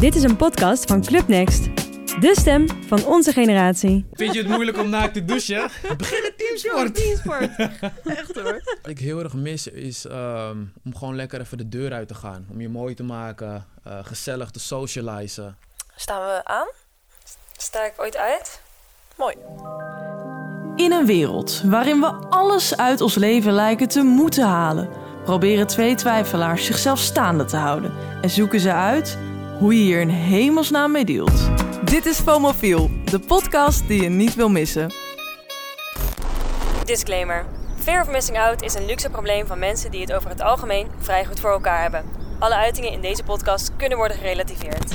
Dit is een podcast van Club Next. De stem van onze generatie. Vind je het moeilijk om naakt te douchen? Begin met teamsport. Teamsport. Echt hoor. Wat ik heel erg mis is ehm, om gewoon lekker even de deur uit te gaan. Om je mooi te maken, eh, gezellig te socializen. Staan we aan? Sta ik ooit uit? Mooi. In een wereld waarin we alles uit ons leven lijken te moeten halen, proberen twee twijfelaars zichzelf staande te houden en zoeken ze uit hoe je hier in hemelsnaam mee dealt. Dit is FOMOFIEL, de podcast die je niet wil missen. Disclaimer. Fear of missing out is een luxe probleem van mensen die het over het algemeen vrij goed voor elkaar hebben. Alle uitingen in deze podcast kunnen worden gerelativeerd.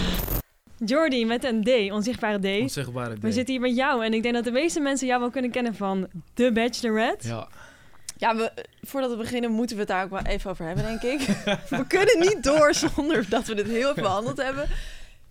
Jordi met een D, onzichtbare D. Onzichtbare We zitten hier met jou en ik denk dat de meeste mensen jou wel kunnen kennen van The Bachelorette. Ja, Ja, we, voordat we beginnen moeten we het daar ook wel even over hebben, denk ik. we kunnen niet door zonder dat we dit heel even behandeld hebben.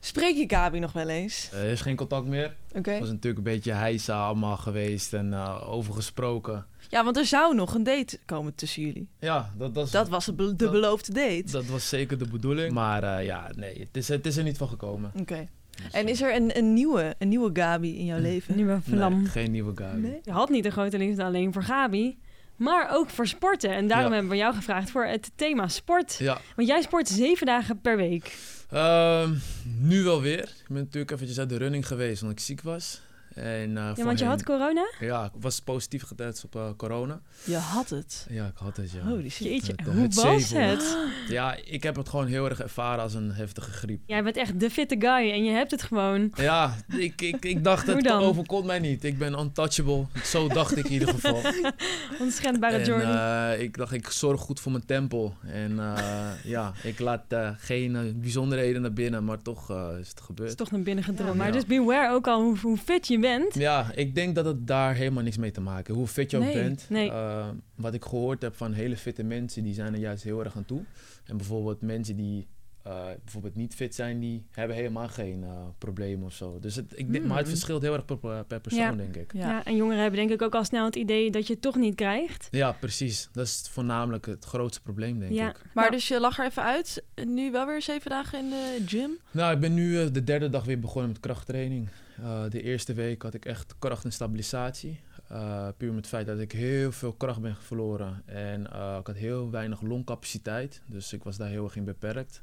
Spreek je Gabi nog wel eens? er is geen contact meer. Oké. Het was natuurlijk een beetje heisa allemaal geweest en uh, over gesproken. Ja, want er zou nog een date komen tussen jullie. Ja, dat, dat, is- Dat was het be- de dat- beloofde date. dat was zeker de bedoeling. Maar eh, ja, nee, het is, het is er niet van gekomen. Oké. Dus, En eh, is er een, een, nieuwe, een nieuwe Gabi in jouw leven? Nieuwe vlam. nee, geen nieuwe guy. Nee? Je had niet een grote liefde alleen voor Gabi, maar ook voor sporten. En daarom Ja. hebben we jou gevraagd voor het thema sport. Ja, Want jij sport zeven dagen per week. Ehm, nu wel weer. Ik ben natuurlijk eventjes uit de running geweest omdat ik ziek was. En, eh, Ja, want je had corona? Ja, ik was positief getest op eh, corona. Je had het. Ja, ik had het, ja. Holy shit. Jeetje, Het- hoe het was zeven. het? Ja, ik heb het gewoon heel erg ervaren als een heftige griep. Jij bent echt de fitte guy en je hebt het gewoon. Ja, ik, ik, ik dacht, het dan? overkomt mij niet. Ik ben untouchable. Zo dacht ik in ieder geval. Onschendbare En Jordi. eh, ik dacht, ik zorg goed voor mijn tempel. En eh, ja, ik laat eh, geen eh, bijzonderheden naar binnen, maar toch eh, is het Het gebeurd. is toch naar binnen gedrongen. Ja. Maar Ja. dus beware ook al hoe, hoe fit je bent. Ja, ik denk dat het daar helemaal niks mee te maken heeft. Hoe fit je ook bent. nee. eh, wat ik gehoord heb van hele fitte mensen, die zijn er juist heel erg aan toe. En bijvoorbeeld mensen die eh, bijvoorbeeld niet fit zijn, die hebben helemaal geen eh probleem of zo. Dus het, ik denk, maar het Hmm. verschilt heel erg per, per persoon, Ja. denk ik. Ja. Ja. en jongeren hebben denk ik ook al snel het idee dat je het toch niet krijgt. Ja, precies. Dat is voornamelijk het grootste probleem, denk Ja. ik. Maar Nou, dus je lag er even uit. Nu wel weer zeven dagen in de gym. Nou, ik ben nu eh, de derde dag weer begonnen met krachttraining. Eh, de eerste week had ik echt kracht en stabilisatie. Eh, puur met het feit dat ik heel veel kracht ben verloren. En eh, ik had heel weinig longcapaciteit. Dus ik was daar heel erg in beperkt.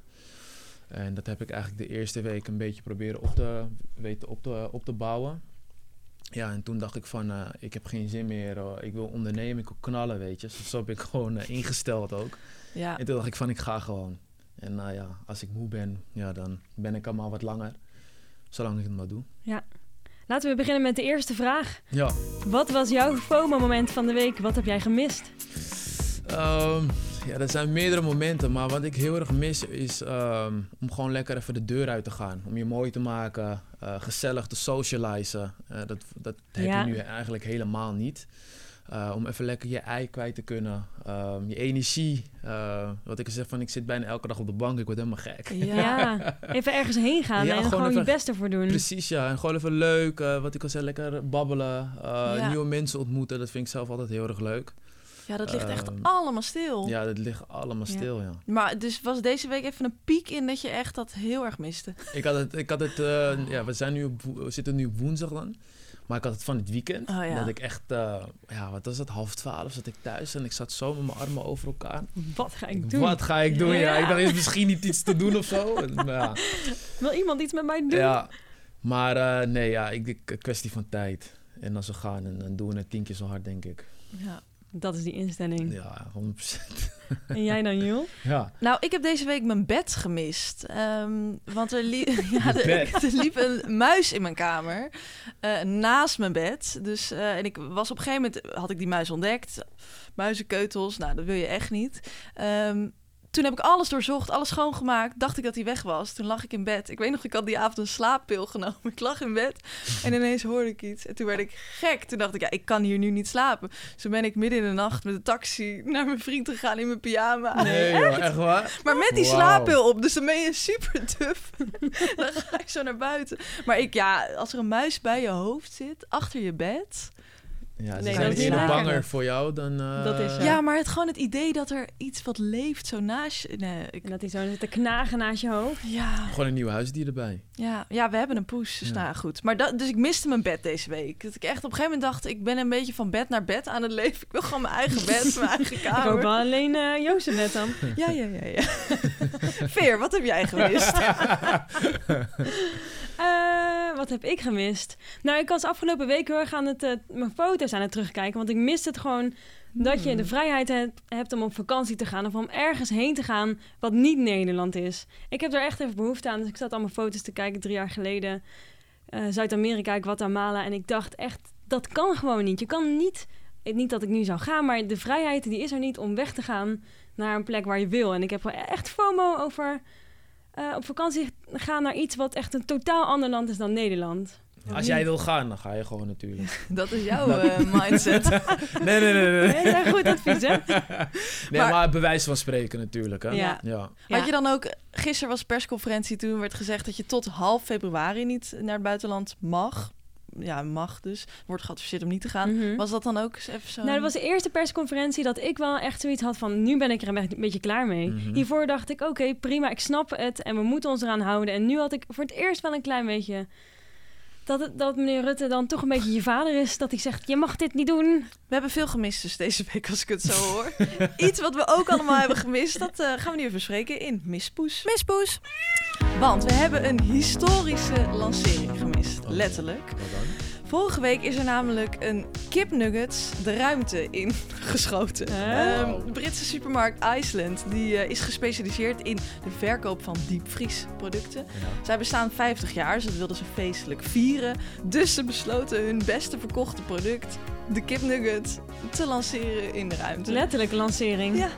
En dat heb ik eigenlijk de eerste week een beetje proberen op te, weten op te, op te bouwen. Ja, en toen dacht ik van, eh, ik heb geen zin meer. eh, ik wil ondernemen, ik wil knallen, weet je. Dus zo heb ik gewoon eh, ingesteld ook. Ja. En toen dacht ik van, ik ga gewoon. En nou ja, als ik moe ben, ja, dan ben ik allemaal wat langer. Zolang ik het maar doe. Laten we beginnen met de eerste vraag. Ja. Wat was jouw FOMO-moment van de week? Wat heb jij gemist? Ehm, ja, dat zijn meerdere momenten. Maar wat ik heel erg mis is ehm, om gewoon lekker even de deur uit te gaan. Om je mooi te maken, eh, gezellig te socializen. Eh, dat dat heb Ja. je nu eigenlijk helemaal niet. Eh, om even lekker je ei kwijt te kunnen. Ehm, je energie. Wat ik zeg van, ik zit bijna elke dag op de bank. Ik word helemaal gek. Ja. Even ergens heen gaan Ja, en gewoon gewoon, je best ervoor doen. Precies, ja. En gewoon even leuk. wat ik al zei, lekker babbelen. Ja. Nieuwe mensen ontmoeten. Dat vind ik zelf altijd heel erg leuk. Ja, dat ligt echt Ehm, allemaal stil. Ja, dat ligt allemaal Ja. stil, ja. Maar dus was deze week even een piek in dat je echt dat heel erg miste. Ik had het, ik had het eh, ja, we, zijn nu op, wo- we zitten nu op woensdag dan. Maar ik had het van het weekend. Oh, ja. Dat ik echt, eh, ja, wat was het, half twaalf zat ik thuis. En ik zat zo met mijn armen over elkaar. Wat ga ik doen? Wat ga ik doen? Ja. Ja. ik dacht, is misschien niet iets te doen of zo. En, ja, Wil iemand iets met mij doen? ja. Maar eh, nee, ja, ik, ik, kwestie van tijd. En als we gaan, en dan doen we het tien keer zo hard, denk ik. Ja. Dat is die instelling. Ja, 100%. En jij dan, Jul? Ja. Nou, ik heb deze week mijn bed gemist. Ehm, want er, li- ja, er, liep een muis in mijn kamer. eh, naast mijn bed. Dus, eh, en ik was op een gegeven moment, had ik die muis ontdekt. Muizenkeutels, nou, dat wil je echt niet. Ehm, toen heb ik alles doorzocht, alles schoongemaakt. Dacht ik dat hij weg was. Toen lag ik in bed. Ik weet nog, ik had die avond een slaappil genomen. Ik lag in bed en ineens hoorde ik iets. En toen werd ik gek. Toen dacht ik, ja, ik kan hier nu niet slapen. Dus toen ben ik midden in de nacht met de taxi naar mijn vriend gegaan in mijn pyjama. Nee, joh, echt waar? Maar met die slaappil op, dus dan ben je super duf. dan ga je zo naar buiten. Maar ik, ja, als er een muis bij je hoofd zit, achter je bed... Ja, ze Nee, zijn dat is eerder niet banger voor jou dan... eh, Dat is, Ja, maar het, gewoon het idee dat er iets wat leeft zo naast je... Nee, ik- En dat hij zo zit te knagen naast je hoofd. ja, Gewoon een nieuw huisdier erbij. ja, ja, we hebben een poes. Dus Ja. nou goed. Maar dat, dus ik miste mijn bed deze week. Dat ik echt op een gegeven moment dacht, ik ben een beetje van bed naar bed aan het leven. Ik wil gewoon mijn eigen bed, mijn eigen Ik hoop kamer. wel alleen eh Jozef net dan. Ja, ja, ja, ja. Veer, wat heb jij gemist? Eh, wat heb ik gemist? Nou, ik was afgelopen week heel erg aan het, eh, mijn foto's aan het terugkijken. Want ik miste het gewoon dat je de vrijheid hebt, hebt om op vakantie te gaan. Of om ergens heen te gaan wat niet Nederland is. Ik heb er echt even behoefte aan. Dus ik zat allemaal foto's te kijken drie jaar geleden. eh, Zuid-Amerika, Guatemala. En ik dacht echt, dat kan gewoon niet. Je kan niet, niet dat ik nu zou gaan, maar de vrijheid die is er niet om weg te gaan naar een plek waar je wil. En ik heb wel echt FOMO over eh, op vakantie gaan naar iets wat echt een totaal ander land is dan Nederland. Als jij wil gaan, dan ga je gewoon natuurlijk. Dat is jouw eh, mindset. Nee, nee, nee. nee. Nee, dat is goed advies, hè? Nee, Maar- maar, bewijs van spreken natuurlijk. Hè? Ja. ja. Had je dan ook, gisteren was persconferentie, toen werd gezegd dat je tot half februari niet naar het buitenland mag. Ja, mag dus. Wordt geadviseerd om niet te gaan. Mhm. Was dat dan ook eens even zo? Nou, dat was de eerste persconferentie dat ik wel echt zoiets had van... nu ben ik er een beetje klaar mee. Mhm. Hiervoor dacht ik, oké, prima, ik snap het... en we moeten ons eraan houden. En nu had ik voor het eerst wel een klein beetje... Dat, het, dat meneer Rutte dan toch een beetje je vader is. Dat hij zegt, je mag dit niet doen. We hebben veel gemist dus deze week, als ik het zo hoor. Iets wat we ook allemaal hebben gemist, dat eh, gaan we nu even bespreken in Mispoes. Mispoes! Want we hebben een historische lancering gemist, letterlijk. Wat dan? Vorige week is er namelijk een kipnuggets de ruimte in geschoten. Huh? Ehm, de Britse supermarkt Iceland die, eh, is gespecialiseerd in de verkoop van diepvriesproducten. Ja. Zij bestaan 50 jaar, dus dat wilden ze feestelijk vieren. Dus ze besloten hun beste verkochte product, de kipnuggets, te lanceren in de ruimte. Letterlijke lancering. Ja.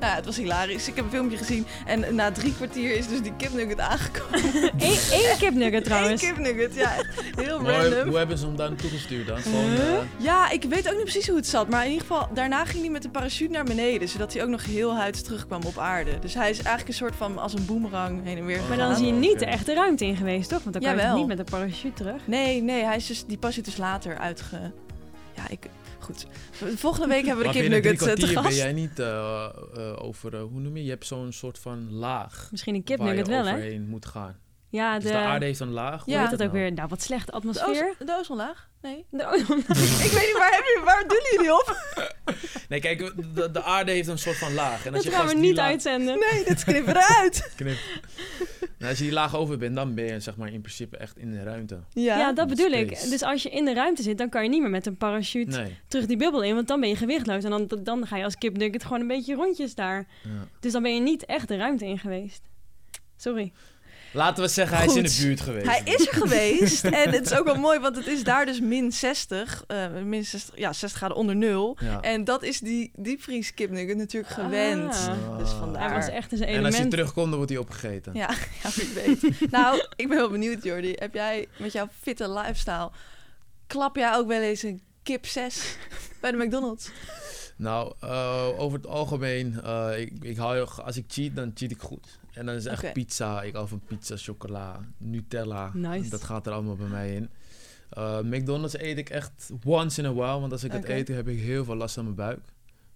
Nou, ja, het was hilarisch. Ik heb een filmpje gezien en na drie kwartier is dus die kipnugget aangekomen. Eén één kipnugget trouwens. Eén kipnugget, ja. Heel Maar random. hoe hebben ze hem daar naartoe gestuurd dan? Gewoon, Huh? eh, Ja, ik weet ook niet precies hoe het zat. Maar in ieder geval, daarna ging hij met de parachute naar beneden. Zodat hij ook nog heel huids terugkwam op aarde. Dus hij is eigenlijk een soort van als een boemerang heen en weer Maar dan is hij niet Oké. de echte ruimte in geweest, toch? Want dan kan je Jawel. toch niet met een parachute terug. Nee, nee, hij is dus, die pas is dus later uitge... Ja, ik... Goed. Volgende week hebben we de kipnuggets eh, te gast. ben jij niet eh, eh, over, hoe noem je? Je hebt zo'n soort van laag. Misschien een waar kipnugget je wel, hè? overheen moet gaan. Ja, Dus de... de aarde heeft een laag. Ja. Hoe heet Hoe dat ook nou? weer? Nou, wat slechte De, atmosfeer. de ozonlaag? Nee. De ozon- ik weet niet, waar, heb je, waar doelen jullie op? Nee, kijk, de, de aarde heeft een soort van laag. En als Dat je gaan we niet laag- uitzenden. Nee, dit knippen eruit. Knip. Nou, als je die laag over bent, dan ben je zeg maar in principe echt in de ruimte. Ja. Ja, dat bedoel ik. Dus als je in de ruimte zit, dan kan je niet meer met een parachute Nee. terug die bubbel in, want dan ben je gewichtloos. En dan, dan ga je als kipnugget gewoon een beetje rondjes daar. Ja. Dus dan ben je niet echt de ruimte in geweest. Sorry. Laten we zeggen, hij is in de buurt geweest. Hij is er geweest. en het is ook wel mooi, want het is daar dus min 60. eh, min 60, ja, 60 graden onder nul. Ja. En dat is die diepvries kipnugget natuurlijk gewend. Ah. Dus Hij vandaar. was echt in zijn En als hij element. terugkomt, dan wordt hij opgegeten. Ja, ja, wie weet. nou, ik ben wel benieuwd, Jordi. Heb jij met jouw fitte lifestyle... klap jij ook wel eens een kip 6 bij de McDonald's? Nou, eh, over het algemeen, eh, ik, ik hou, als ik cheat, dan cheat ik goed. En dan is het echt pizza. Ik hou van pizza, chocola, Nutella. Nice. Dat gaat er allemaal bij mij in. Eh, McDonald's eet ik echt once in a while, want als ik het eet, heb ik heel veel last aan mijn buik.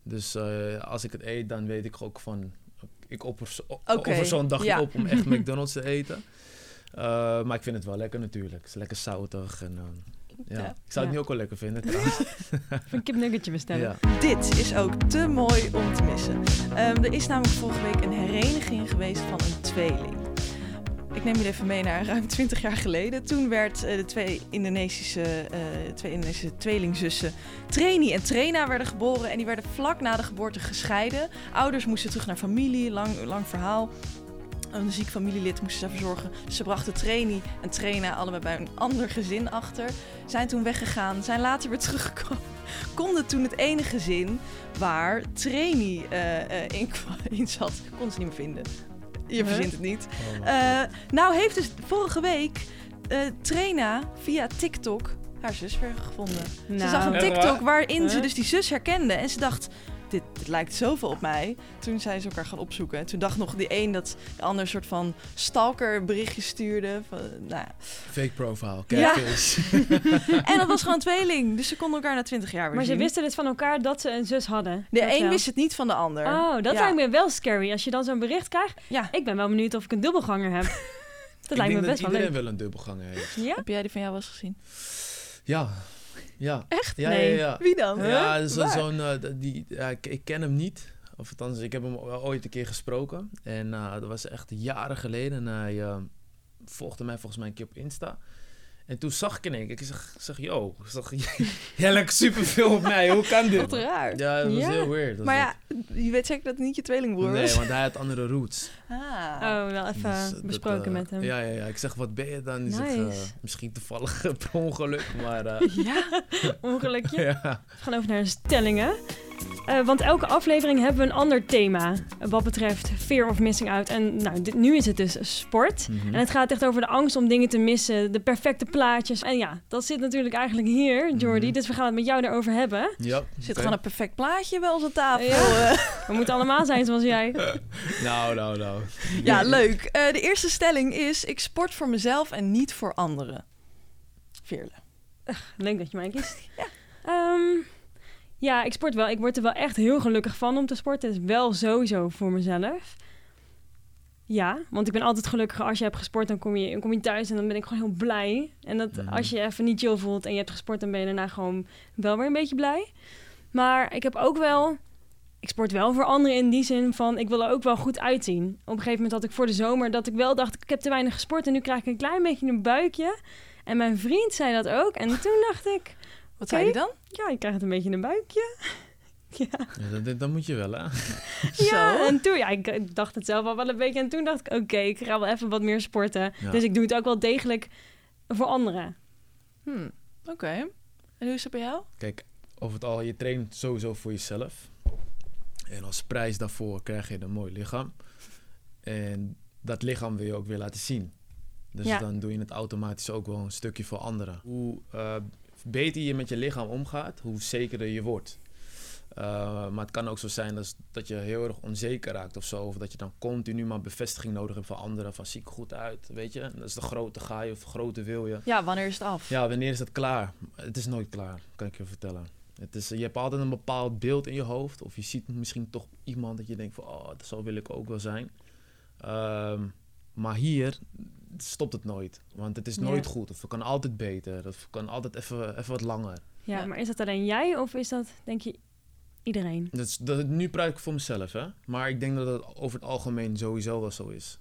Dus eh, als ik het eet, dan weet ik ook van, ik Oké, offer zo'n dagje ja. op om echt McDonald's te eten. Eh, maar ik vind het wel lekker natuurlijk. Het is lekker zoutig en ja. Ja. Ik zou het Ja. nu ook wel lekker vinden trouwens. Een kipnuggetje bestellen. ja. Dit is ook te mooi om te missen. Ehm, er is namelijk vorige week een hereniging geweest van een tweeling. Ik neem jullie even mee naar ruim 20 jaar geleden. Toen werd eh, de twee Indonesische, eh, twee Indonesische tweelingzussen Traini en Trena werden geboren. En die werden vlak na de geboorte gescheiden. Ouders moesten terug naar familie, lang, lang verhaal. Een ziek familielid moesten ze verzorgen. Ze brachten Traini en Trena allebei bij een ander gezin achter. Zijn toen weggegaan, zijn later weer teruggekomen. Konden toen het enige gezin waar Traini eh, eh, in, in zat, konden ze niet meer vinden. Je verzint het niet. Oh, Eh, nou heeft dus vorige week eh Trena via TikTok haar zus weer gevonden. Ze Nou, zag een TikTok waar? waarin ze dus die zus herkende. En ze dacht, dit, dit lijkt zoveel op mij. Toen zijn ze elkaar gaan opzoeken. En toen dacht nog die een dat de ander een soort van stalker berichtje stuurde. Van, nou, ja. Fake profile, Ja. catfish. En dat was gewoon een tweeling. Dus ze konden elkaar na 20 jaar weer Maar ze wisten dus van elkaar dat ze een zus hadden. De Dat een wel. wist het niet van de ander. Oh, dat Ja. lijkt me wel scary. Als je dan zo'n bericht krijgt. Ja. Ik ben wel benieuwd of ik een dubbelganger heb. Dat lijkt me ik denk best wel dat iedereen leuk. wel een dubbelganger heeft. Ja? Heb jij die van jou wel eens gezien? Ja. Ja. Echt? Ja, Nee. ja, ja. Wie dan? Ja, zo- Waar? zo'n, eh, die, ja, ik, ik ken hem niet. Of althans, ik heb hem ooit een keer gesproken. En eh, dat was echt jaren geleden. En hij eh, volgde mij volgens mij een keer op Insta. En toen zag ik in één keer, ik zeg, ik zeg yo, ik zeg, jij lijkt superveel op mij, hoe kan dit? Wat raar. Ja, dat was Ja. heel weird. Dat Maar ja, je weet zeker dat het niet je tweelingbroer Nee, was? want hij had andere roots. Ah. Oh, wel even Dus, dat, besproken eh, met hem. Ja, ja, ja. Ik zeg, wat ben je dan? Nice. eh, misschien toevallig per ongeluk, maar... eh, Ja. Ongelukje. ja. We gaan over naar de stellingen. Eh, want elke aflevering hebben we een ander thema wat betreft fear of missing out. En nou, dit, nu is het dus sport. Mhm. En het gaat echt over de angst om dingen te missen, de perfecte plaatjes. En ja, dat zit natuurlijk eigenlijk hier, Jordi. Mhm. Dus we gaan het met jou erover hebben. Ja, Zit oké. gewoon een perfect plaatje bij onze tafel. Ja. eh. We moeten allemaal zijn zoals jij. Nou, nou, nou. Ja, leuk. Eh, de eerste stelling is: ik sport voor mezelf en niet voor anderen. Veerle. Leuk dat je mij kiest. Ja. Ja, ik sport wel. Ik word er wel echt heel gelukkig van om te sporten. Het is wel sowieso voor mezelf. Ja, want ik ben altijd gelukkiger als je hebt gesport. Dan kom je, dan kom je thuis en dan ben ik gewoon heel blij. En dat, Mhm. als je even niet chill voelt en je hebt gesport... dan ben je daarna gewoon wel weer een beetje blij. Maar ik heb ook wel... Ik sport wel voor anderen in die zin van... ik wil er ook wel goed uitzien. Op een gegeven moment had ik voor de zomer... dat ik wel dacht, ik heb te weinig gesport... en nu krijg ik een klein beetje een buikje. En mijn vriend zei dat ook. En toen dacht ik... Wat zei je dan? Ja, je krijgt een beetje een buikje. ja. Ja, dat, dat moet je wel, hè? ja, Zo. en toen, ja, ik dacht het zelf al wel een beetje. En toen dacht ik, oké, ik ga wel even wat meer sporten. Ja. Dus ik doe het ook wel degelijk voor anderen. Hmm. Oké. En hoe is het bij jou? Kijk, over het al, je traint sowieso voor jezelf. En als prijs daarvoor krijg je een mooi lichaam. En dat lichaam wil je ook weer laten zien. Dus Ja. dan doe je het automatisch ook wel een stukje voor anderen. Hoe eh, beter je met je lichaam omgaat, hoe zekerder je wordt. Uh, maar het kan ook zo zijn dat, dat je heel erg onzeker raakt of zo. Of dat je dan continu maar bevestiging nodig hebt van anderen. Van zie ik goed uit, weet je. Dat is de grote ga je of de grote wil je. Ja, wanneer is het af? Ja, wanneer is het klaar? Het is nooit klaar, kan ik je vertellen. Het is, je hebt altijd een bepaald beeld in je hoofd. Of je ziet misschien toch iemand dat je denkt van... Oh, zo wil ik ook wel zijn. Ehm, maar hier stopt het nooit. Want het is Ja. nooit goed. Of het kan altijd beter. Of het kan altijd even, even wat langer. Ja, Ja. maar is dat alleen jij of is dat, denk je, iedereen? Dat is, dat, nu praat ik voor mezelf, hè. Maar ik denk dat het over het algemeen sowieso wel zo is.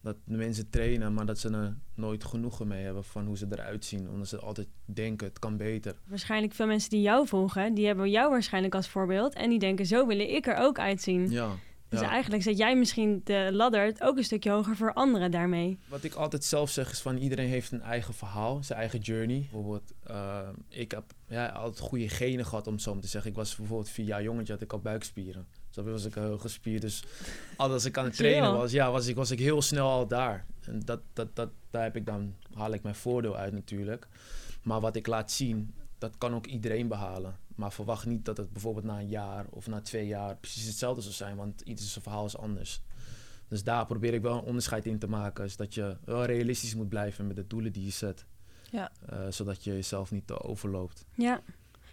Dat de mensen trainen, maar dat ze er nooit genoegen mee hebben van hoe ze eruit zien. Omdat ze altijd denken, het kan beter. Waarschijnlijk veel mensen die jou volgen, die hebben jou waarschijnlijk als voorbeeld. En die denken, zo wil ik er ook uitzien. Ja. Dus ja. eigenlijk zet jij misschien de ladder ook een stukje hoger voor anderen daarmee. Wat ik altijd zelf zeg is van iedereen heeft een eigen verhaal, zijn eigen journey. Bijvoorbeeld, eh, ik heb ja, altijd goede genen gehad om zo te zeggen. Ik was bijvoorbeeld vier jaar jongetje, had ik al buikspieren. Dus was ik heel gespierd. Dus altijd als ik aan het trainen was, ja, was, ik, was ik heel snel al daar. En dat, dat, dat, daar heb ik dan, haal ik mijn voordeel uit natuurlijk. Maar wat ik laat zien, dat kan ook iedereen behalen. Maar verwacht niet dat het bijvoorbeeld na een jaar of na twee jaar precies hetzelfde zal zijn. Want ieders verhaal is anders. Dus daar probeer ik wel een onderscheid in te maken. Is dat je wel realistisch moet blijven met de doelen die je zet. Ja. Eh, zodat je jezelf niet te overloopt. Ja.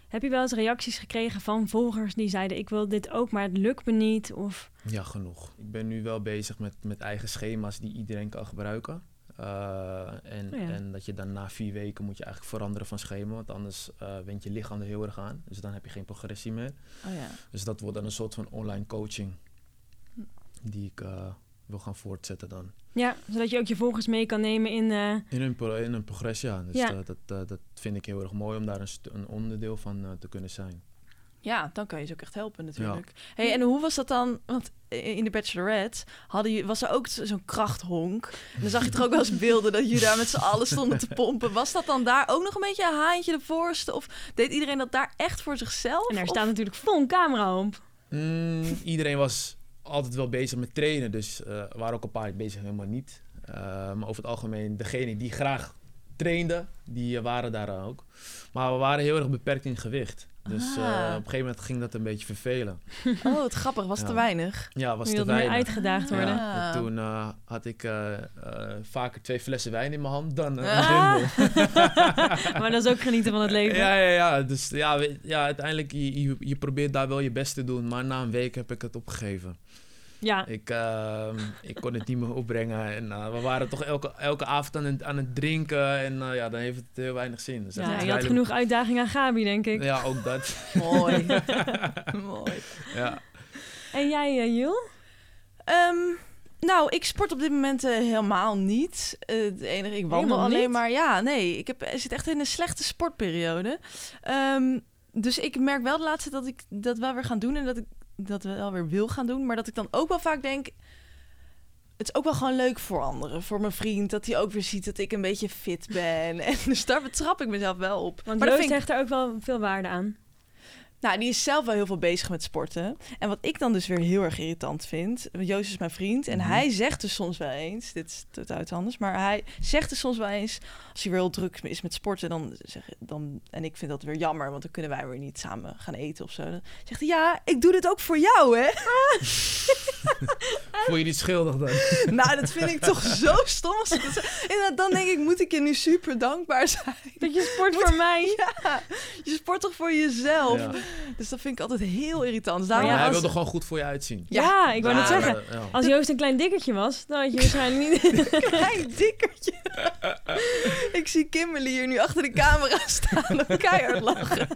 Heb je wel eens reacties gekregen van volgers die zeiden: Ik wil dit ook, maar het lukt me niet? Of Ja, genoeg. Ik ben nu wel bezig met, met eigen schema's die iedereen kan gebruiken. Eh, en, Oh ja. en dat je dan na vier weken moet je eigenlijk veranderen van schema. Want anders eh went je lichaam er heel erg aan. Dus dan heb je geen progressie meer. Oh ja. Dus dat wordt dan een soort van online coaching. Die ik eh, wil gaan voortzetten dan. ja, zodat je ook je volgers mee kan nemen in. In pro- in een progressie, ja. Dus Ja. dat, eh, dat vind ik heel erg mooi om daar een, een onderdeel van te kunnen zijn. Ja, dan kan je ze ook echt helpen natuurlijk. Hey, en hoe was dat dan? Want in de Bachelorette hadden je, was er ook zo- zo'n krachthonk. En dan zag je toch ook wel eens beelden dat jullie daar met z'n allen stonden te pompen. Was dat dan daar ook nog een beetje een haantje de voorste? Of deed iedereen dat daar echt voor zichzelf? en daar Of- staat natuurlijk vol een camera op. Mm, iedereen was altijd wel bezig met trainen, dus eh, er waren ook een paar bezig helemaal niet. Eh, maar over het algemeen, degene die graag trainden, die waren daar ook. Maar we waren heel erg beperkt in gewicht. Dus eh, Ah. op een gegeven moment ging dat een beetje vervelen. Oh, wat grappig. Was Ja. te weinig. Ja, was Je te wilt meer weinig. uitgedaagd worden. Ja. En toen eh, had ik eh, eh, vaker twee flessen wijn in mijn hand dan eh, Ah. een dumbbell. maar dat is ook genieten van het leven. Ja, ja, ja. Dus ja, ja uiteindelijk, je, je, je probeert daar wel je best te doen. Maar na een week heb ik het opgegeven. Ja. Ik, ehm, ik kon het niet meer opbrengen. En eh, we waren toch elke, elke avond aan het, aan het drinken. En eh, ja, dan heeft het heel weinig zin. Dus Ja, je had genoeg uitdaging aan Gabi, denk ik. Ja, ook dat. Mooi. Mooi. ja. En jij, uh, Jul? Ehm, nou, ik sport op dit moment eh, helemaal niet. Eh, het enige, ik wandel alleen niet? maar. Ja, nee, ik heb, zit echt in een slechte sportperiode. Ehm, dus ik merk wel de laatste dat ik dat wel weer gaan doen en dat ik dat wel weer wil gaan doen, maar dat ik dan ook wel vaak denk. Het is ook wel gewoon leuk voor anderen, voor mijn vriend, dat hij ook weer ziet dat ik een beetje fit ben. En dus daar betrap ik mezelf wel op. Want maar dat vind ik, hecht er ook wel veel waarde aan. Nou, die is zelf wel heel veel bezig met sporten. En wat ik dan dus weer heel erg irritant vind. Joost is mijn vriend. En Mhm. hij zegt dus soms wel eens. Dit is totaal anders. Maar hij zegt dus soms wel eens. Als hij weer heel druk is met sporten. Dan zeg, dan, en ik vind dat weer jammer. Want dan kunnen wij weer niet samen gaan eten of zo. Dan zegt hij. Ja, ik doe dit ook voor jou, hè? Voel je niet schuldig dan? nou, dat vind ik toch zo stom. En dan denk ik. Moet ik je nu super dankbaar zijn? Dat je sport voor mij. Ja, je sport toch voor jezelf? Ja. Dus dat vind ik altijd heel irritant. Dus daarom ja, hij als- wilde gewoon goed voor je uitzien. Ja, Ja. ik wou net Ja, zeggen. ja. Als Joost een klein dikkertje was, dan had je waarschijnlijk niet... klein dikkertje. ik zie Kimberly hier nu achter de camera staan en keihard lachen.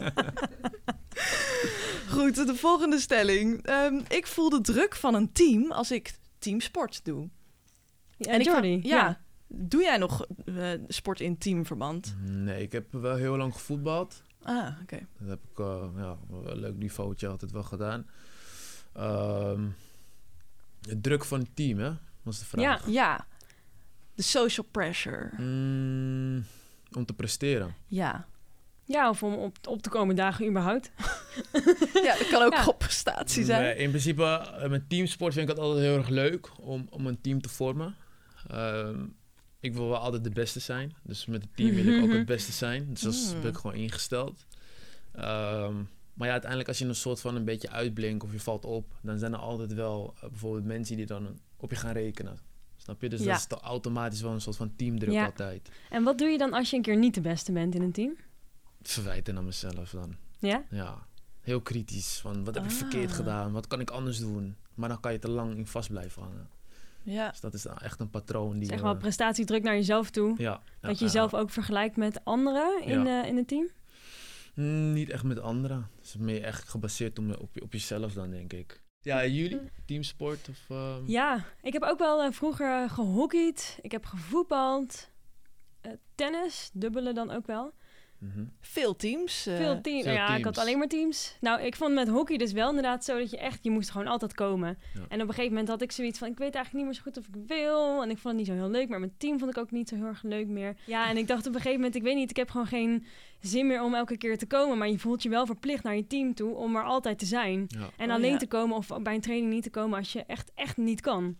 Goed, de volgende stelling. Ehm, ik voel de druk van een team als ik teamsport doe. Ja, ik Jordi. ga- ja. Doe jij nog eh, sport in teamverband? Nee, ik heb wel heel lang gevoetbald. Ah, oké. Dat heb ik eh, ja, wel een leuk niveautje altijd wel gedaan. Ehm, de druk van het team, hè? Was de vraag. Ja. Ja. De social pressure. Mm, om te presteren. Ja. Ja, of om op, op te komen dagen überhaupt. Ja, dat kan ook Ja. op prestatie zijn. Nee, in principe, eh, met teamsport vind ik het altijd heel erg leuk om, om een team te vormen. Ehm, ik wil wel altijd de beste zijn. Dus met het team wil ik ook het beste zijn. Dus dat is- Mm. ben ik gewoon ingesteld. Ehm, maar ja, uiteindelijk als je een soort van een beetje uitblinkt of je valt op, dan zijn er altijd wel eh, bijvoorbeeld mensen die dan op je gaan rekenen. Snap je? Dus Ja. dat is toch automatisch wel een soort van teamdruk Ja. altijd. En wat doe je dan als je een keer niet de beste bent in een team? Verwijten aan mezelf dan. Ja? Ja, heel kritisch. Van wat heb ik Ah. verkeerd gedaan? Wat kan ik anders doen? Maar dan kan je te lang in vast blijven hangen. Ja. Dus dat is echt een patroon die... Zeg eh, maar prestatiedruk naar jezelf toe. ja, dat je jezelf ook vergelijkt met anderen in, eh, in het team. Mm, niet echt met anderen. Het is meer echt gebaseerd op, op, op jezelf dan, denk ik. Ja, jullie? Teamsport of... ehm, Ja, ik heb ook wel eh, vroeger gehockeyd. Ik heb gevoetbald. Eh, tennis, dubbele dan ook wel. Mhm. Veel teams. eh, Veel ja, ik had alleen maar teams. Nou, ik vond met hockey dus wel inderdaad zo dat je echt, je moest gewoon altijd komen. Ja. En op een gegeven moment had ik zoiets van, ik weet eigenlijk niet meer zo goed of ik wil. En ik vond het niet zo heel leuk, maar mijn team vond ik ook niet zo heel erg leuk meer. Ja, en ik dacht op een gegeven moment, ik weet niet, ik heb gewoon geen zin meer om elke keer te komen. Maar je voelt je wel verplicht naar je team toe om er altijd te zijn. Ja. En Oh, alleen ja. te komen of bij een training niet te komen als je echt, echt niet kan.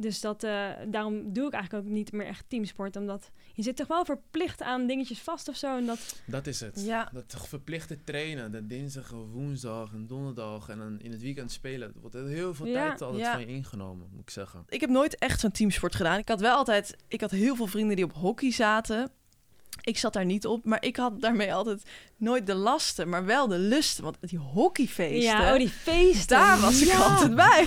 Dus dat, eh, daarom doe ik eigenlijk ook niet meer echt teamsport. Omdat je zit toch wel verplicht aan dingetjes vast of zo. En dat, Dat is het. Ja. Dat verplichte trainen. De dinsdag, woensdag en donderdag en dan in het weekend spelen. Er wordt heel veel Ja. tijd altijd Ja. van je ingenomen, moet ik zeggen. Ik heb nooit echt zo'n teamsport gedaan. Ik had wel altijd, ik had heel veel vrienden die op hockey zaten. Ik zat daar niet op, maar ik had daarmee altijd nooit de lasten, maar wel de lusten. Want die hockeyfeesten, ja, oh, die feesten. daar was ik Ja. altijd bij.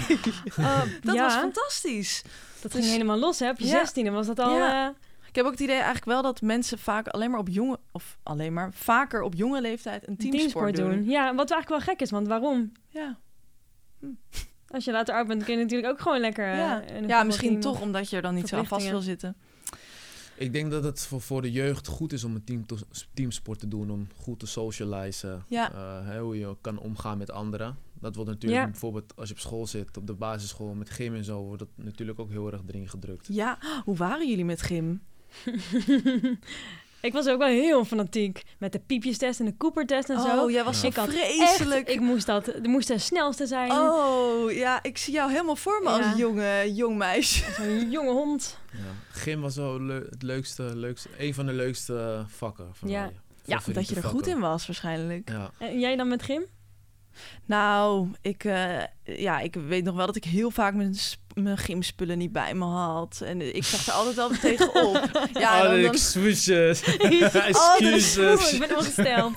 Oh, Dat ja, was fantastisch. Dat Dus- ging helemaal los, hè? Op je Ja. zestiende was dat al... Ja. eh, Ik heb ook het idee eigenlijk wel dat mensen vaak alleen maar op jonge, of alleen maar vaker op jonge leeftijd een teamsport, doen. doen. Ja, wat eigenlijk wel gek is, want waarom? Ja, Als je later oud bent, kun je natuurlijk ook gewoon lekker... eh, ja. een ja misschien toch omdat je er dan niet zo aan vast wil zitten. Ik denk dat het voor, voor de jeugd goed is om een team te- teamsport te doen. Om goed te socializen. Ja. Eh, hè, hoe je kan omgaan met anderen. Dat wordt natuurlijk Ja. bijvoorbeeld als je op school zit, op de basisschool met gym en zo, wordt dat natuurlijk ook heel erg erin gedrukt. Ja, hoe waren jullie met gym? ik was ook wel heel fanatiek. Met de piepjestest en de Cooper-test en zo. Oh, jij was Ja. Ik had vreselijk. Echt, ik moest dat... Er moest de snelste zijn. Oh, ja, ik zie jou helemaal voor me Ja. als jonge, jong meisje. Zo'n jonge hond. Ja. Gym was wel het leukste, leukste, een van de leukste vakken voor Ja. mij. Ja, dat je er goed in was waarschijnlijk. Ja. En jij dan met gym? Nou, ik, eh, ja, ik weet nog wel dat ik heel vaak mijn, mijn gymspullen niet bij me had. En ik zag er altijd wel tegenop. Ja, oh, dan, dan, excuses. Oh, is Oeh, ik excuses. ben ongesteld.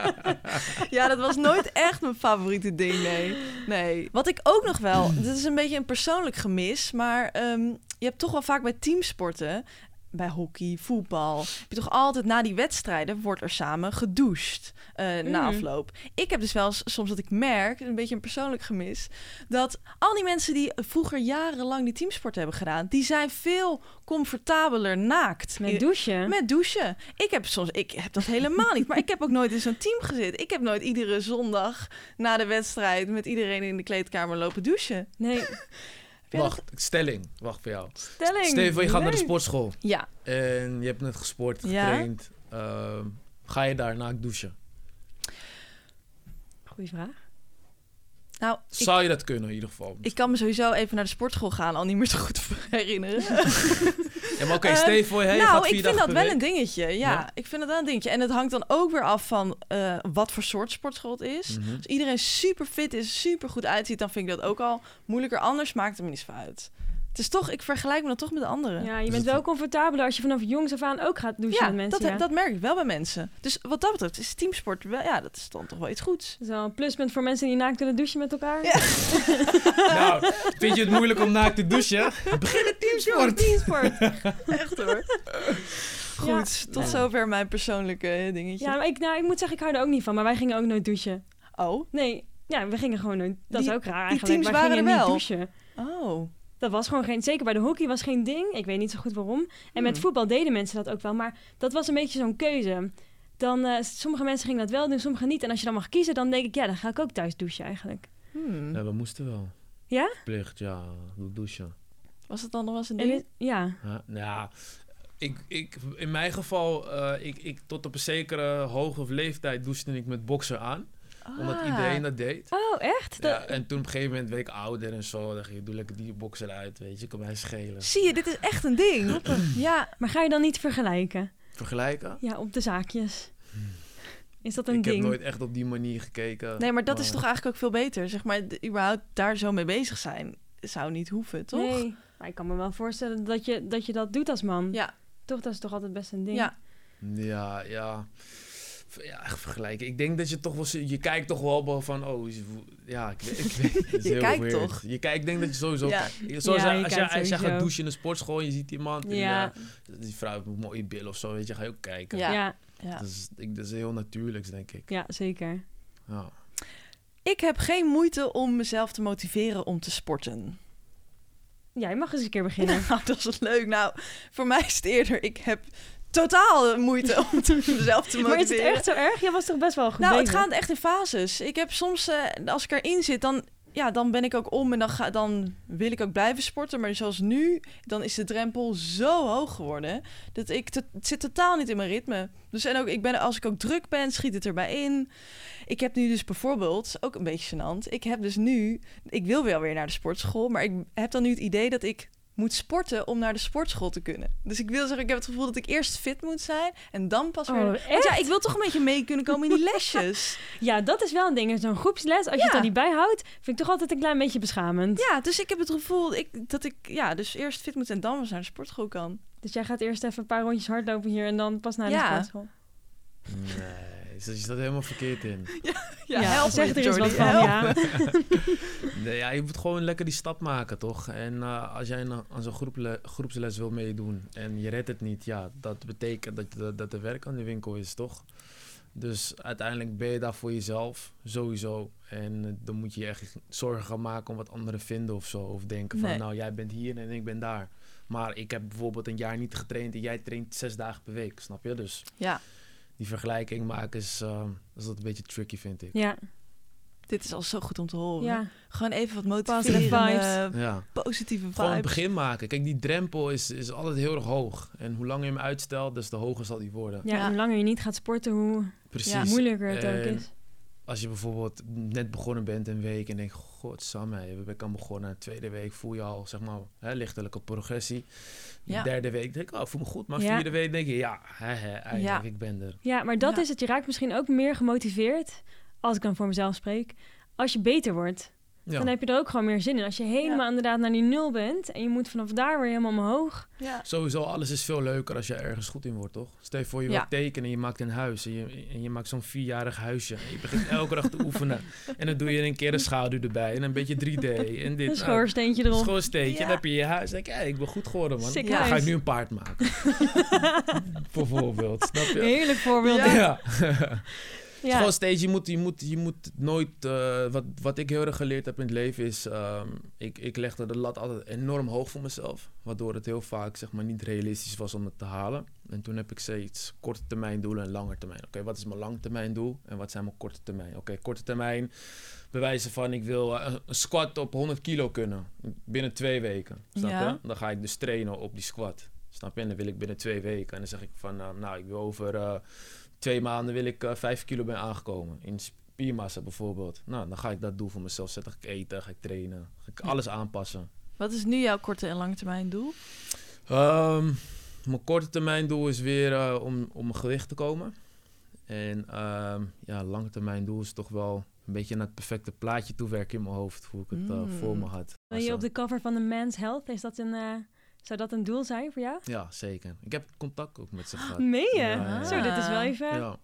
ja, dat was nooit echt mijn favoriete ding, nee. nee. Wat ik ook nog wel, dit is een beetje een persoonlijk gemis, maar ehm, je hebt toch wel vaak bij teamsporten, bij hockey, voetbal, heb je toch altijd na die wedstrijden wordt er samen gedoucht eh, na Mm. afloop. Ik heb dus wel soms dat ik merk, een beetje een persoonlijk gemis, dat al die mensen die vroeger jarenlang die teamsport hebben gedaan, die zijn veel comfortabeler naakt. Met douchen? Met douchen. Ik heb soms, ik heb dat helemaal niet. Maar ik heb ook nooit in zo'n team gezeten. Ik heb nooit iedere zondag na de wedstrijd met iedereen in de kleedkamer lopen douchen. Nee, Dat- Wacht, stelling. Wacht voor jou. stelling. Stel je gaat naar de sportschool Ja. en je hebt net gesport, Ja. getraind. Ehm, ga je daar naakt douchen? Goeie vraag. Nou, ik, Zou je dat kunnen in ieder geval? ik kan me sowieso even naar de sportschool gaan, al niet meer zo goed herinneren. Ja, maar oké, Ehm, stel je voor, je nou, ik vind dat wel week. een dingetje. Ja, Ja? ik vind dat wel een dingetje. En het hangt dan ook weer af van eh, wat voor soort sportschool het is. Mhm. Als iedereen super fit is, super goed uitziet, dan vind ik dat ook al moeilijker. Anders maakt het me niet zo uit. Het is toch, ik vergelijk me dan toch met de anderen. Ja, je Dus bent het- wel comfortabeler als je vanaf jongs af aan ook gaat douchen Ja, met mensen. dat, ja. dat merk ik wel bij mensen. Dus wat dat betreft is teamsport wel, ja, dat is dan toch wel iets goeds. Dat is wel een pluspunt voor mensen die naakt willen douchen met elkaar. Ja. Nou, vind je het moeilijk om naakt te douchen? Begin een teamsport. Teamsport. Echt hoor. Goed, tot zover mijn persoonlijke eh, dingetje. Ja, maar ik, nou, ik moet zeggen, ik hou er ook niet van. Maar wij gingen ook nooit douchen. Oh, Nee, ja, we gingen gewoon nooit. Dat Die- is ook raar die eigenlijk. teams wij waren gingen er niet wel. douchen. oh. Dat was gewoon geen... Zeker bij de hockey was geen ding. Ik weet niet zo goed waarom. En met Hmm. voetbal deden mensen dat ook wel. Maar dat was een beetje zo'n keuze. Dan, eh, sommige mensen gingen dat wel doen, sommige niet. En als je dan mag kiezen, dan denk ik... Ja, dan ga ik ook thuis douchen eigenlijk. Hmm. Ja, we moesten wel. Ja? Plicht, ja, douchen. Was het dan nog wel eens een En ding? ja. Ja, nou, ik, ik, in mijn geval, eh, ik, ik, tot op een zekere hoogte of leeftijd douchte ik met bokser aan. Omdat Ah. iedereen dat deed. Oh, echt? Dat- Ja, en toen op een gegeven moment werd ik ouder en zo. Dan dacht ik, doe lekker die bokser uit, weet je. Kan mij schelen. Zie je, dit is echt een ding. ja, Maar ga je dan niet vergelijken? Vergelijken? Ja, op de zaakjes. Is dat een ik ding? heb nooit echt op die manier gekeken. nee, maar dat is toch eigenlijk ook veel beter. Zeg maar, überhaupt daar zo mee bezig zijn zou niet hoeven, toch? Nee. Maar ik kan me wel voorstellen dat je dat, je dat doet als man. Ja, Toch, dat is toch altijd best een ding. ja. Ja, ja. Ja, echt vergelijken. Ik denk dat je toch wel... Je kijkt toch wel van... Oh, is- ja, ik, weet- ik weet het Je heel kijkt weird. toch? Je kijkt, ik denk dat je sowieso Ja. kijkt. Zoals Ja, je als, je, kijkt als jij gaat douchen in de sportschool... en je ziet iemand... en, Ja. eh, die vrouw heeft een mooie bil of zo, weet je. Ga je ook kijken. Ja. Ja, ja. Dat, is, ik, dat is heel natuurlijks, denk ik. ja, zeker. Ja. Ik heb geen moeite om mezelf te motiveren om te sporten. Jij mag eens een keer beginnen. Nou, dat is leuk. Nou, voor mij is het eerder, ik heb totaal moeite om mezelf te motiveren. maar is het echt zo erg? Jij was toch best wel goed Nou, het gaat echt in fases. Ik heb soms, eh, als ik erin zit, dan, ja, dan ben ik ook om en dan, ga, dan wil ik ook blijven sporten. Maar zoals nu, dan is de drempel zo hoog geworden dat ik het zit totaal niet in mijn ritme. Dus en ook, ik ben, als ik ook druk ben, schiet het erbij in. Ik heb nu dus bijvoorbeeld, ook een beetje gênant, ik heb dus nu, ik wil wel weer naar de sportschool, maar ik heb dan nu het idee dat ik moet sporten om naar de sportschool te kunnen. Dus ik wil zeggen, ik heb het gevoel dat ik eerst fit moet zijn en dan pas weer... Oh, Want echt? ja, ik wil toch een beetje mee kunnen komen in die lesjes. Ja, dat is wel een ding. Zo'n groepsles, als je het er niet bij houdt, vind ik toch altijd een klein beetje beschamend. Ja, dus ik heb het gevoel ik, dat ik ja, dus eerst fit moet en dan pas naar de sportschool kan. Dus jij gaat eerst even een paar rondjes hardlopen hier en dan pas naar de Ja. sportschool. Nee, je staat helemaal verkeerd in. Ja, help zeg me, er eens wat van, ja. Nee, ja, je moet gewoon lekker die stap maken, toch? En eh, als jij aan zo'n groeple- groepsles wil meedoen en je redt het niet, ja, dat betekent dat, dat, dat er werk aan de winkel is, toch? Dus uiteindelijk ben je daar voor jezelf, sowieso. En eh, dan moet je je echt zorgen gaan maken om wat anderen vinden of zo. Of denken van, Nee. nou, jij bent hier en ik ben daar. Maar ik heb bijvoorbeeld een jaar niet getraind en jij traint zes dagen per week, snap je? Dus Ja, die vergelijking maken is, eh, is dat een beetje tricky, vind ik. Ja, dit is al zo goed om te horen. ja. Gewoon even wat motiverende, Ja. positieve vibes. Gewoon het begin maken. Kijk, die drempel is, is altijd heel erg hoog. En hoe langer je hem uitstelt, des te hoger zal die worden. ja, Ja. hoe langer je niet gaat sporten, hoe Precies. Moeilijker het ook is. Als je bijvoorbeeld net begonnen bent een week en denkt, god Sam, ik kan begonnen. Tweede week voel je al, zeg maar, hè, lichtelijke progressie. Ja. Derde week denk ik, oh, voel me goed. Maar Ja. vierde week denk je, ja, hè, Ja. ik ben er. Ja, maar dat Ja. is het. Je raakt misschien ook meer gemotiveerd, als ik dan voor mezelf spreek, als je beter wordt. Ja. Dan heb je er ook gewoon meer zin in. Als je helemaal Ja. inderdaad naar die nul bent en je moet vanaf daar weer helemaal omhoog. Ja. Sowieso, alles is veel leuker als je ergens goed in wordt, toch? Stel je voor, je Ja. wil tekenen en je maakt een huis. En je, en je maakt zo'n vierjarig huisje. En je begint elke dag te oefenen. En dan doe je een keer een schaduw erbij. En een beetje 3D. En dit. Een Nou, schoorsteentje een erop. schoorsteentje. Ja. Dan heb je je huis. Dan denk je, hey, ik ben goed geworden, man. Dan ga ik nu een paard maken. Bijvoorbeeld, snap je? Heerlijk voorbeeld. Ja. Ja. Gewoon steeds, je moet, je moet, je moet nooit... eh, wat, wat ik heel erg geleerd heb in het leven is... ehm, ik, ik legde de lat altijd enorm hoog voor mezelf. Waardoor het heel vaak zeg maar, niet realistisch was om het te halen. En toen heb ik steeds korte termijn doelen en lange termijn. Oké, wat is mijn lange termijn doel en wat zijn mijn korte termijn? Oké, korte termijn bewijzen van ik wil eh, een squat op 100 kilo kunnen. Binnen twee weken. Snap Ja. je? Dan ga ik dus trainen op die squat. Snap je? En dan wil ik binnen twee weken. En dan zeg ik van, eh, nou, ik wil over twee maanden wil ik eh, vijf kilo ben aangekomen. In spiermassa bijvoorbeeld. Nou, dan ga ik dat doen voor mezelf zetten. Ga ik eten, ga ik trainen. Ga ik alles aanpassen. Wat is nu jouw korte en lange termijn doel? Ehm, mijn korte termijn doel is weer eh, om, om mijn gewicht te komen. En ehm, ja, lange termijn doel is toch wel een beetje naar het perfecte plaatje toewerken in mijn hoofd. Hoe ik het eh, Mm. voor me had. Ben je op de cover van de Men's Health? Is dat een, zou dat een doel zijn voor jou? Ja, zeker. Ik heb contact ook met ze gehad. Meen je? Ja, Zo, dit is wel even... Ja,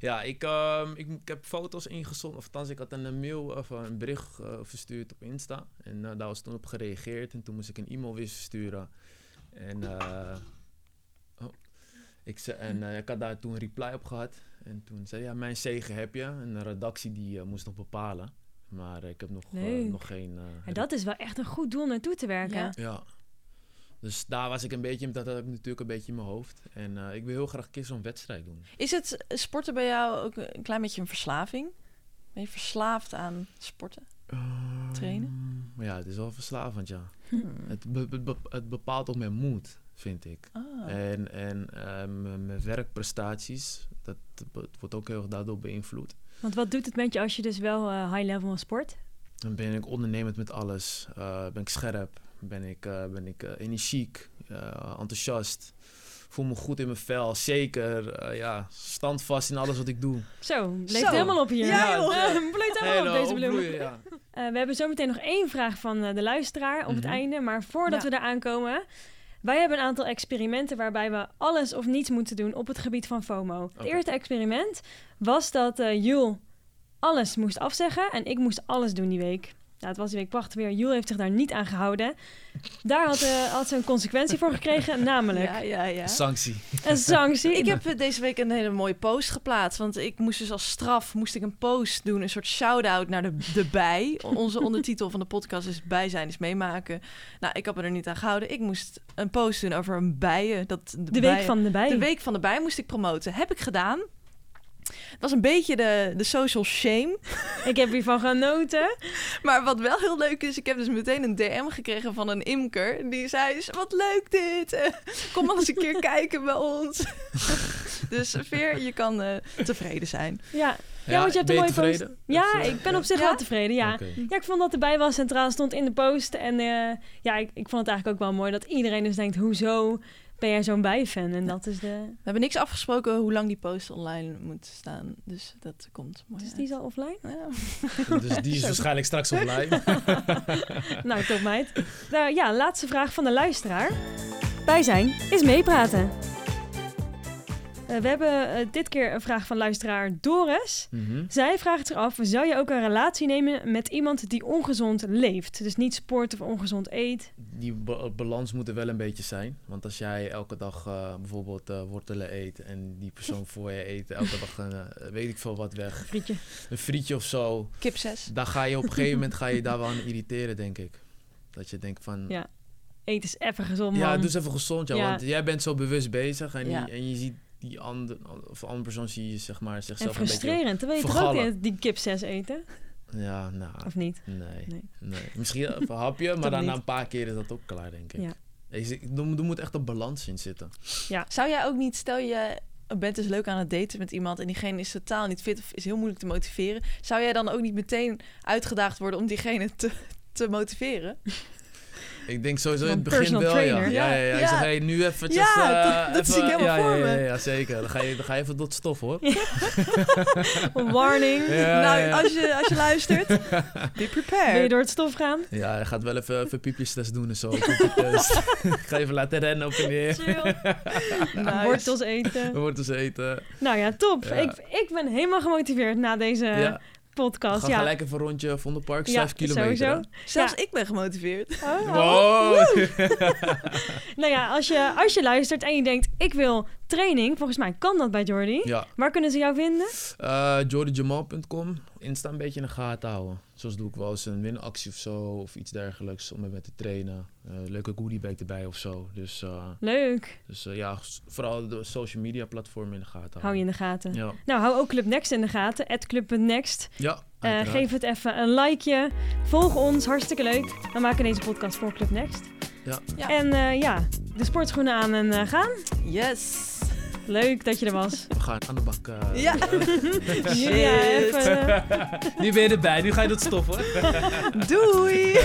ja ik, ehm, ik, ik heb foto's ingezonden. Of althans, ik had een mail of een bericht eh, verstuurd op Insta. En eh, daar was toen op gereageerd. En toen moest ik een e-mail weer versturen. En, eh, oh, ik, ze, en eh, ik had daar toen een reply op gehad. En toen zei ja, mijn zegen heb je. En de redactie die moest nog bepalen. Maar ik heb nog, nog geen... eh, En dat is wel echt een goed doel naartoe te werken. Ja. ja. Dus daar was ik een beetje, dat had ik natuurlijk een beetje in mijn hoofd. En eh, ik wil heel graag een keer zo'n wedstrijd doen. Is het eh, sporten bij jou ook een klein beetje een verslaving? Ben je verslaafd aan sporten? Trainen? Ehm, Ja, het is wel verslavend, ja. Hmm. Het, be- be- be- het bepaalt ook mijn moed, vind ik. Ah. En, en eh, mijn werkprestaties, dat wordt ook heel erg daardoor beïnvloed. Want wat doet het met je als je dus wel high level sport? Dan ben ik ondernemend met alles. eh, ben ik scherp, ben ik, eh, ben ik eh, energiek, eh, enthousiast. Voel me goed in mijn vel, zeker. eh, ja, standvast in alles wat ik doe. Zo, het helemaal op hier. Ja, joh. Bleef helemaal op deze ja. Eh, we hebben zometeen nog één vraag van eh, de luisteraar op het Mhm. einde. Maar voordat Ja. we daar aankomen... Wij hebben een aantal experimenten waarbij we alles of niets moeten doen op het gebied van FOMO. Het eerste experiment was dat eh Jul alles moest afzeggen en ik moest alles doen die week. Nou, het was die week prachtig weer. Jul heeft zich daar niet aan gehouden. Daar had, eh, had ze een consequentie voor gekregen, namelijk Ja, ja, ja. Sanctie. een sanctie. Ik heb deze week een hele mooie post geplaatst. Want ik moest dus als straf moest ik een post doen. Een soort shout-out naar de, de bij. Onze ondertitel van de podcast is bij zijn is meemaken. Nou, ik heb me er niet aan gehouden. Ik moest een post doen over een bijen. Dat de, de week bijen- van de bij. De week van de bij moest ik promoten. Heb ik gedaan. Het was een beetje de, de social shame. Ik heb hiervan genoten. Maar wat wel heel leuk is, ik heb dus meteen een DM gekregen van een imker. Die zei, wat leuk dit. Kom al eens een keer kijken bij ons. dus Veer, je kan eh, tevreden zijn. Ja, ja, want je hebt een mooie post. Ja, eh, ik ben op ja? zich Ja? wel tevreden, ja. Ja, ik vond dat erbij wel centraal stond in de post. En eh, ja, ik, ik vond het eigenlijk ook wel mooi dat iedereen dus denkt... hoezo ben jij zo'n bijfan? En dat is de... We hebben niks afgesproken hoe lang die post online moet staan. Dus dat komt mooi Dus die is al offline? Ja. Dus die is waarschijnlijk straks online. nou, top meid. Nou, ja, laatste vraag van de luisteraar. Bij zijn is meepraten. Eh, we hebben eh, dit keer een vraag van luisteraar Doris. Mhm. Zij vraagt zich af, zou je ook een relatie nemen met iemand die ongezond leeft? Dus niet sport of ongezond eet. Die ba- balans moet er wel een beetje zijn. Want als jij elke dag eh, bijvoorbeeld wortelen eet en die persoon voor je eet elke dag een, weet ik veel wat weg, Frietje. een frietje of zo, Kip 6. dan ga je op een gegeven moment ga je daar wel aan irriteren, denk ik. Dat je denkt van, Ja, Eet is even gezond, man. ja, doe eens even gezond, ja, Ja. want jij bent zo bewust bezig en, Ja. en je ziet die andere, of andere persoon zie je zeg maar en zichzelf een beetje... frustrerend. Terwijl je toch ook die, die kip 6 eten? Ja, nou, Of niet? nee, Nee. nee. Misschien een hapje, maar Toch dan na niet. een paar keer is dat ook klaar, denk ik. Ja. Er, moet echt een balans in zitten. Zou jij ook niet, stel je bent dus leuk aan het daten met iemand en diegene is totaal niet fit of is heel moeilijk te motiveren, zou jij dan ook niet meteen uitgedaagd worden om diegene te, te motiveren? Ik denk sowieso in het begin wel, ja. Ja, ja, ja. Ik zeg, hey, nu eventjes... Ja, eh, dat- dat zie ik even- helemaal ja, voor ja, me. Ja, ja, zeker. Dan ga, je, dan ga je even tot stof, hoor. Warning. Ja, nou, ja. Als, je, als je luistert, be Wil je prepared. door het stof gaan? Ja, hij gaat wel even, even piepjestest doen en zo. Piepjestest. Ik ga even laten rennen op en neer. Chill. Nice. Wortels We eten. ze eten. Nou ja, top. Ja. Ik, ik ben helemaal gemotiveerd na deze ja, podcast. ga Ja, gelijk even een rondje Vondelpark, Ja, 5 kilometer. sowieso. Zelfs Ja. ik ben gemotiveerd. Oh, oh. Wow! Nou ja, als je, als je luistert en je denkt, ik wil training, volgens mij kan dat bij Jordi. Ja, Waar kunnen ze jou vinden? uh, jordyjamal.com. Insta een beetje in de gaten houden. Zoals doe ik wel eens een winactie of zo, of iets dergelijks, om met te trainen. Eh, leuke goodiebag erbij of zo. Dus, eh, Leuk. dus eh, ja, vooral de social media platformen in de gaten houden. Hou je in de gaten. Ja, Nou, hou ook Club Next in de gaten. Club.next. ja Eh, geef het even een likeje. Volg ons, hartstikke leuk. We maken deze podcast voor Club Next. Ja. Ja. En eh, ja, de sportschoenen aan en gaan. Yes. Leuk dat je er was. We gaan aan de bak. eh. Ja. Ja, even, eh, nu ben je erbij, nu ga je dat stoppen. Doei.